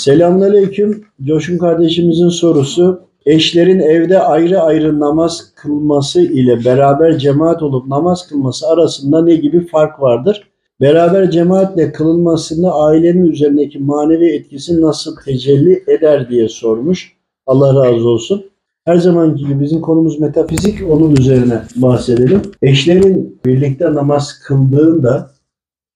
Selamünaleyküm. Coşkun kardeşimizin sorusu. Eşlerin evde ayrı ayrı namaz kılması ile beraber cemaat olup namaz kılması arasında ne gibi fark vardır? Beraber cemaatle kılınmasında ailenin üzerindeki manevi etkisi nasıl tecelli eder diye sormuş. Allah razı olsun. Her zamanki gibi bizim konumuz metafizik, onun üzerine bahsedelim. Eşlerin birlikte namaz kıldığında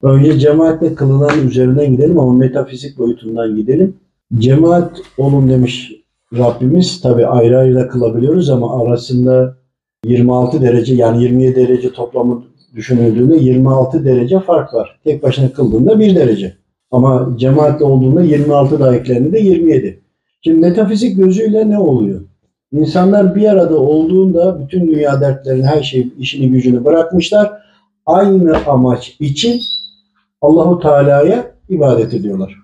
Önce cemaatle kılınan üzerinden gidelim ama metafizik boyutundan gidelim. Cemaat olun demiş Rabbimiz. Tabi ayrı ayrı da kılabiliyoruz ama arasında 26 derece yani 27 derece toplamı düşünüldüğünde 26 derece fark var. Tek başına kıldığında 1 derece. Ama cemaatle olduğunda 26 daha eklendiğinde 27. Şimdi metafizik gözüyle ne oluyor? İnsanlar bir arada olduğunda bütün dünya dertlerini, her şey, işini gücünü bırakmışlar. Aynı amaç için Allahu Teala'ya ibadet ediyorlar.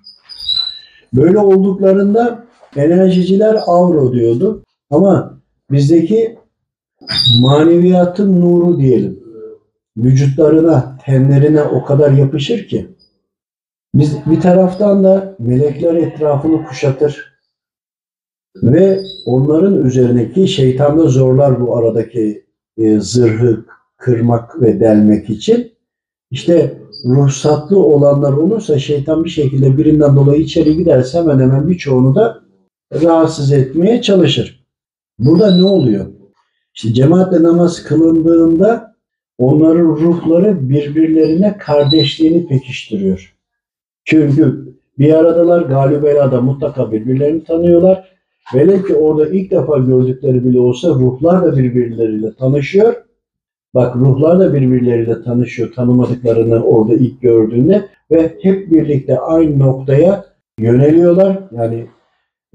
Böyle olduklarında enerjiciler avro diyordu. Ama bizdeki maneviyatın nuru diyelim. Vücutlarına, tenlerine o kadar yapışır ki. Biz bir taraftan da melekler etrafını kuşatır ve onların üzerindeki şeytan da zorlar bu aradaki e, zırhı kırmak ve delmek için. İşte ruhsatlı olanlar olursa şeytan bir şekilde birinden dolayı içeri giderse hemen hemen birçoğunu da rahatsız etmeye çalışır. Burada ne oluyor? İşte cemaatle namaz kılındığında onların ruhları birbirlerine kardeşliğini pekiştiriyor. Çünkü bir aradalar galibelada mutlaka birbirlerini tanıyorlar. Velev ki orada ilk defa gördükleri bile olsa ruhlar da birbirleriyle tanışıyor Bak ruhlar da birbirleriyle tanışıyor tanımadıklarını orada ilk gördüğünde ve hep birlikte aynı noktaya yöneliyorlar. Yani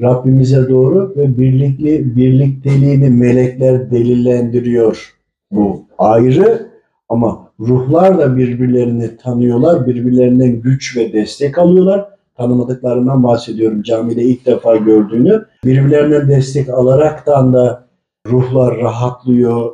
Rabbimize doğru ve birlikli birlikteliğini melekler delillendiriyor. Bu ayrı ama ruhlar da birbirlerini tanıyorlar. Birbirlerinden güç ve destek alıyorlar. Tanımadıklarından bahsediyorum. Camide ilk defa gördüğünü. Birbirlerinden destek alaraktan da ruhlar rahatlıyor,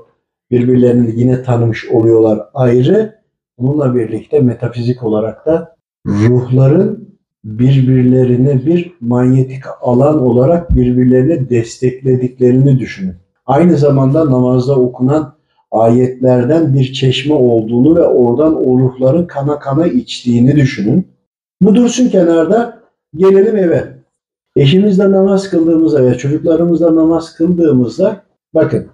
birbirlerini yine tanımış oluyorlar ayrı. Bununla birlikte metafizik olarak da ruhların birbirlerine bir manyetik alan olarak birbirlerini desteklediklerini düşünün. Aynı zamanda namazda okunan ayetlerden bir çeşme olduğunu ve oradan o ruhların kana kana içtiğini düşünün. Bu dursun kenarda gelelim eve. Eşimizle namaz kıldığımızda veya çocuklarımızla namaz kıldığımızda bakın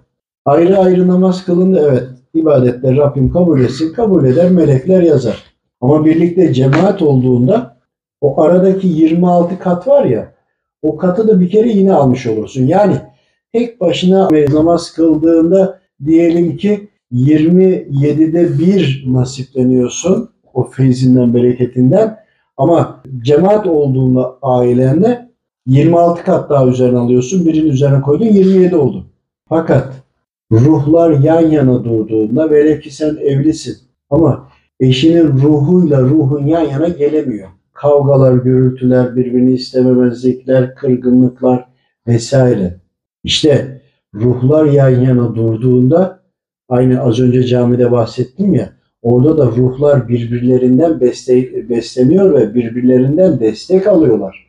Ayrı ayrı namaz kılındı evet. İbadetler Rabbim kabul etsin. Kabul eder melekler yazar. Ama birlikte cemaat olduğunda o aradaki 26 kat var ya o katı da bir kere yine almış olursun. Yani tek başına namaz kıldığında diyelim ki 27'de bir nasipleniyorsun o feyzinden, bereketinden. Ama cemaat olduğunda ailenle 26 kat daha üzerine alıyorsun. Birinin üzerine koydun 27 oldu. Fakat ruhlar yan yana durduğunda velev ki sen evlisin ama eşinin ruhuyla ruhun yan yana gelemiyor. Kavgalar, gürültüler, birbirini istememezlikler, kırgınlıklar vesaire. İşte ruhlar yan yana durduğunda aynı az önce camide bahsettim ya orada da ruhlar birbirlerinden beste, besleniyor ve birbirlerinden destek alıyorlar.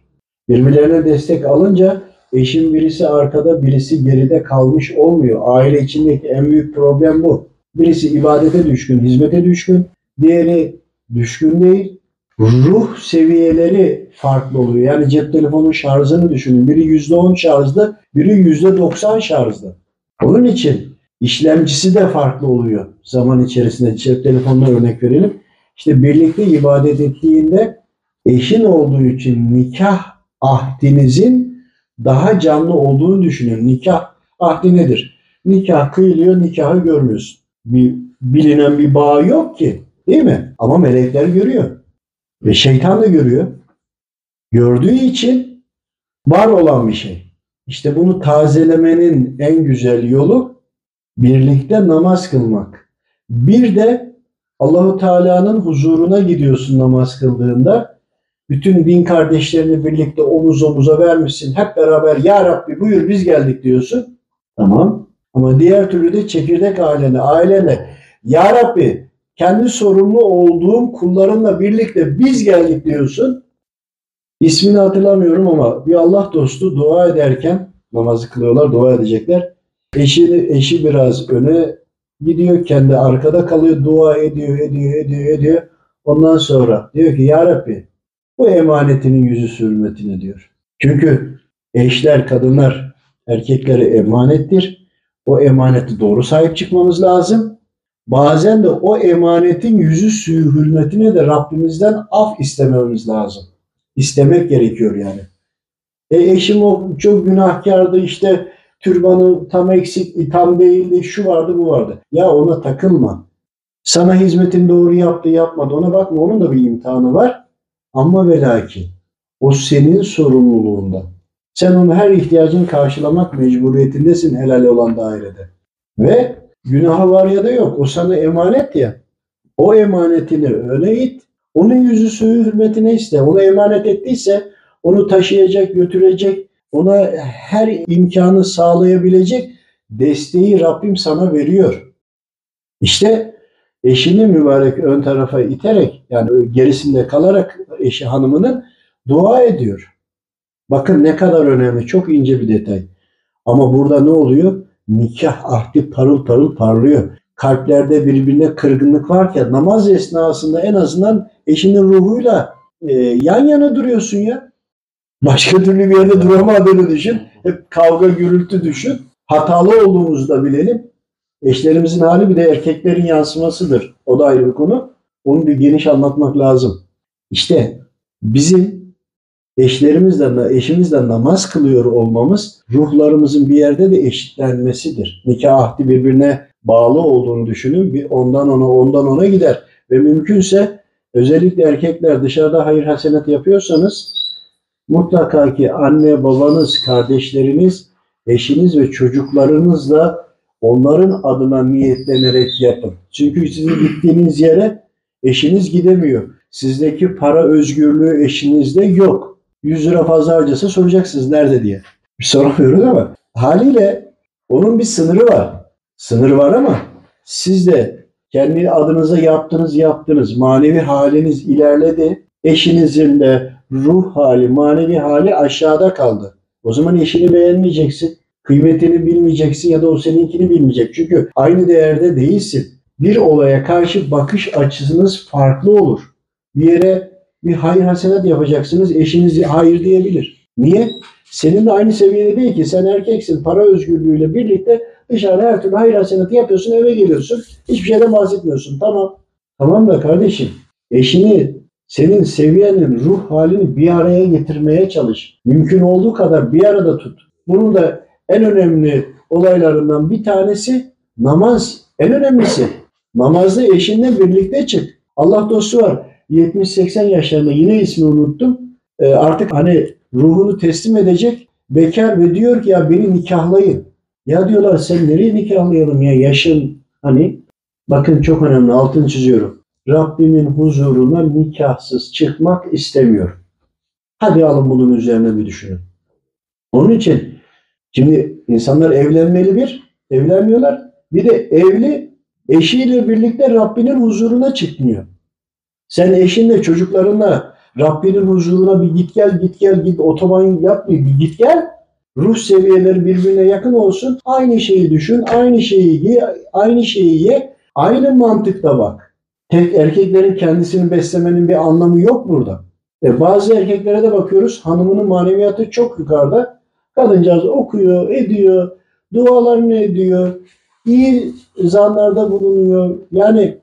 Birbirlerine destek alınca Eşin birisi arkada, birisi geride kalmış olmuyor. Aile içindeki en büyük problem bu. Birisi ibadete düşkün, hizmete düşkün. Diğeri düşkün değil. Ruh seviyeleri farklı oluyor. Yani cep telefonun şarjını düşünün. Biri %10 şarjda, biri %90 şarjda. Onun için işlemcisi de farklı oluyor zaman içerisinde. Cep telefonuna örnek verelim. İşte birlikte ibadet ettiğinde eşin olduğu için nikah ahdinizin daha canlı olduğunu düşünün. Nikah ahdi nedir? Nikah kıyılıyor, nikahı görmüyorsun. Bir bilinen bir bağ yok ki. Değil mi? Ama melekler görüyor. Ve şeytan da görüyor. Gördüğü için var olan bir şey. İşte bunu tazelemenin en güzel yolu birlikte namaz kılmak. Bir de Allahu Teala'nın huzuruna gidiyorsun namaz kıldığında bütün din kardeşlerini birlikte omuz omuza vermişsin. Hep beraber ya Rabbi buyur biz geldik diyorsun. Tamam. Ama diğer türlü de çekirdek ailene, ailene ya Rabbi kendi sorumlu olduğum kullarınla birlikte biz geldik diyorsun. İsmini hatırlamıyorum ama bir Allah dostu dua ederken namazı kılıyorlar, dua edecekler. Eşi, eşi biraz öne gidiyor, kendi arkada kalıyor, dua ediyor, ediyor, ediyor, ediyor. Ondan sonra diyor ki Ya Rabbi bu emanetinin yüzü sürmetine diyor. Çünkü eşler, kadınlar erkeklere emanettir. O emaneti doğru sahip çıkmamız lazım. Bazen de o emanetin yüzü suyu hürmetine de Rabbimizden af istememiz lazım. İstemek gerekiyor yani. E eşim o çok günahkardı işte türbanı tam eksik, tam değildi, şu vardı bu vardı. Ya ona takılma. Sana hizmetin doğru yaptı yapmadı ona bakma onun da bir imtihanı var. Ama ve lakin o senin sorumluluğunda. Sen onun her ihtiyacını karşılamak mecburiyetindesin helal olan dairede. Ve günahı var ya da yok. O sana emanet ya. O emanetini öne it. Onun yüzü suyu hürmetine iste. Ona emanet ettiyse onu taşıyacak, götürecek, ona her imkanı sağlayabilecek desteği Rabbim sana veriyor. İşte eşini mübarek ön tarafa iterek yani gerisinde kalarak eşi hanımının dua ediyor. Bakın ne kadar önemli, çok ince bir detay. Ama burada ne oluyor? Nikah ahdi parıl parıl parlıyor. Kalplerde birbirine kırgınlık varken namaz esnasında en azından eşinin ruhuyla e, yan yana duruyorsun ya. Başka türlü bir yerde duramadığını düşün. Hep kavga gürültü düşün. Hatalı olduğumuzu da bilelim. Eşlerimizin hali bir de erkeklerin yansımasıdır. O da ayrı bir konu. Onu bir geniş anlatmak lazım. İşte bizim eşlerimizle, eşimizle namaz kılıyor olmamız ruhlarımızın bir yerde de eşitlenmesidir. Nikah ahdi birbirine bağlı olduğunu düşünün. Bir ondan ona, ondan ona gider. Ve mümkünse özellikle erkekler dışarıda hayır hasenet yapıyorsanız mutlaka ki anne, babanız, kardeşleriniz, eşiniz ve çocuklarınızla onların adına niyetlenerek yapın. Çünkü sizin gittiğiniz yere eşiniz gidemiyor. Sizdeki para özgürlüğü eşinizde yok. 100 lira fazla harcasa soracaksınız nerede diye. Bir soramıyoruz ama haliyle onun bir sınırı var. Sınır var ama siz de kendi adınıza yaptınız yaptınız. Manevi haliniz ilerledi. Eşinizin de ruh hali, manevi hali aşağıda kaldı. O zaman eşini beğenmeyeceksin. Kıymetini bilmeyeceksin ya da o seninkini bilmeyecek. Çünkü aynı değerde değilsin. Bir olaya karşı bakış açınız farklı olur. Bir yere bir hayır hasenat yapacaksınız. Eşiniz hayır diyebilir. Niye? Seninle aynı seviyede değil ki. Sen erkeksin. Para özgürlüğüyle birlikte dışarıda her türlü hayır hasenatı yapıyorsun. Eve geliyorsun. Hiçbir şeyden bahsetmiyorsun. Tamam. Tamam da kardeşim. Eşini senin seviyenin ruh halini bir araya getirmeye çalış. Mümkün olduğu kadar bir arada tut. Bunun da en önemli olaylarından bir tanesi namaz. En önemlisi. Namazda eşinle birlikte çık. Allah dostu var. 70-80 yaşlarında yine ismi unuttum. Ee, artık hani ruhunu teslim edecek bekar ve diyor ki ya beni nikahlayın. Ya diyorlar sen nereye nikahlayalım ya yaşın hani bakın çok önemli altını çiziyorum. Rabbimin huzuruna nikahsız çıkmak istemiyor. Hadi alın bunun üzerine bir düşünün. Onun için şimdi insanlar evlenmeli bir, evlenmiyorlar. Bir de evli eşiyle birlikte Rabbinin huzuruna çıkmıyor. Sen eşinle çocuklarınla Rabbinin huzuruna bir git gel git gel git otoban yap bir git gel. Ruh seviyeleri birbirine yakın olsun. Aynı şeyi düşün, aynı şeyi ye, aynı şeyi ye. Aynı mantıkta bak. Tek erkeklerin kendisini beslemenin bir anlamı yok burada. E bazı erkeklere de bakıyoruz hanımının maneviyatı çok yukarıda. Kadıncağız okuyor, ediyor, dualarını ediyor, iyi zanlarda bulunuyor. Yani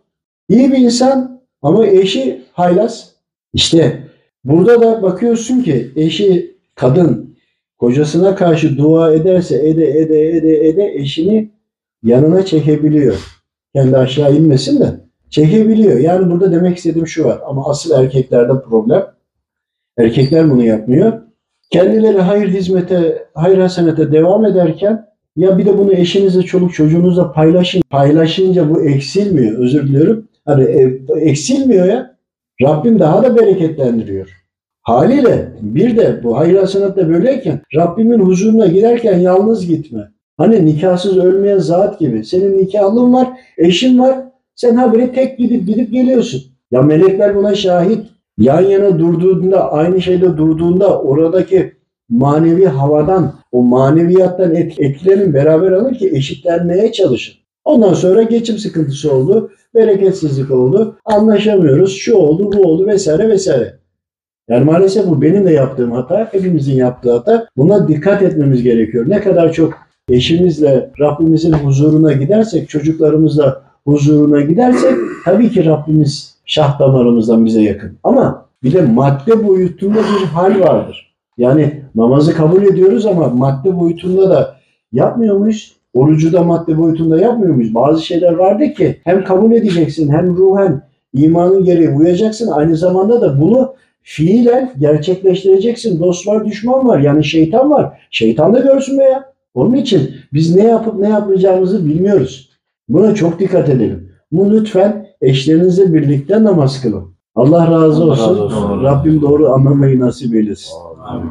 iyi bir insan ama eşi haylaz. İşte burada da bakıyorsun ki eşi kadın kocasına karşı dua ederse ede ede ede ede eşini yanına çekebiliyor. Kendi aşağı inmesin de çekebiliyor. Yani burada demek istediğim şu var ama asıl erkeklerde problem. Erkekler bunu yapmıyor. Kendileri hayır hizmete, hayır hasenete devam ederken ya bir de bunu eşinizle, çoluk çocuğunuzla paylaşın. Paylaşınca bu eksilmiyor. Özür diliyorum. Hani e, eksilmiyor ya. Rabbim daha da bereketlendiriyor. Haliyle bir de bu hayır hasenatta böyleyken Rabbimin huzuruna girerken yalnız gitme. Hani nikahsız ölmeyen zat gibi. Senin nikahlın var, eşin var. Sen haberi tek gidip gidip geliyorsun. Ya melekler buna şahit. yan yana durduğunda, aynı şeyde durduğunda oradaki manevi havadan, o maneviyattan et, etkilerin beraber alır ki eşitlenmeye çalışın. Ondan sonra geçim sıkıntısı oldu, bereketsizlik oldu, anlaşamıyoruz, şu oldu, bu oldu vesaire vesaire. Yani maalesef bu benim de yaptığım hata, hepimizin yaptığı hata. Buna dikkat etmemiz gerekiyor. Ne kadar çok eşimizle Rabbimizin huzuruna gidersek, çocuklarımızla huzuruna gidersek tabii ki Rabbimiz şah damarımızdan bize yakın. Ama bir de madde boyutunda bir hal vardır. Yani namazı kabul ediyoruz ama madde boyutunda da yapmıyor muyuz? Orucu da madde boyutunda yapmıyor muyuz? Bazı şeyler vardı ki hem kabul edeceksin hem ruhen imanın gereği uyacaksın. Aynı zamanda da bunu fiilen gerçekleştireceksin. Dost var, düşman var. Yani şeytan var. Şeytan da görsün be ya. Onun için biz ne yapıp ne yapmayacağımızı bilmiyoruz. Buna çok dikkat edelim. Bu lütfen eşlerinizle birlikte namaz kılın. Allah razı Allah olsun. razı olsun. Rabbim doğru anlamayı nasip eylesin. Amin.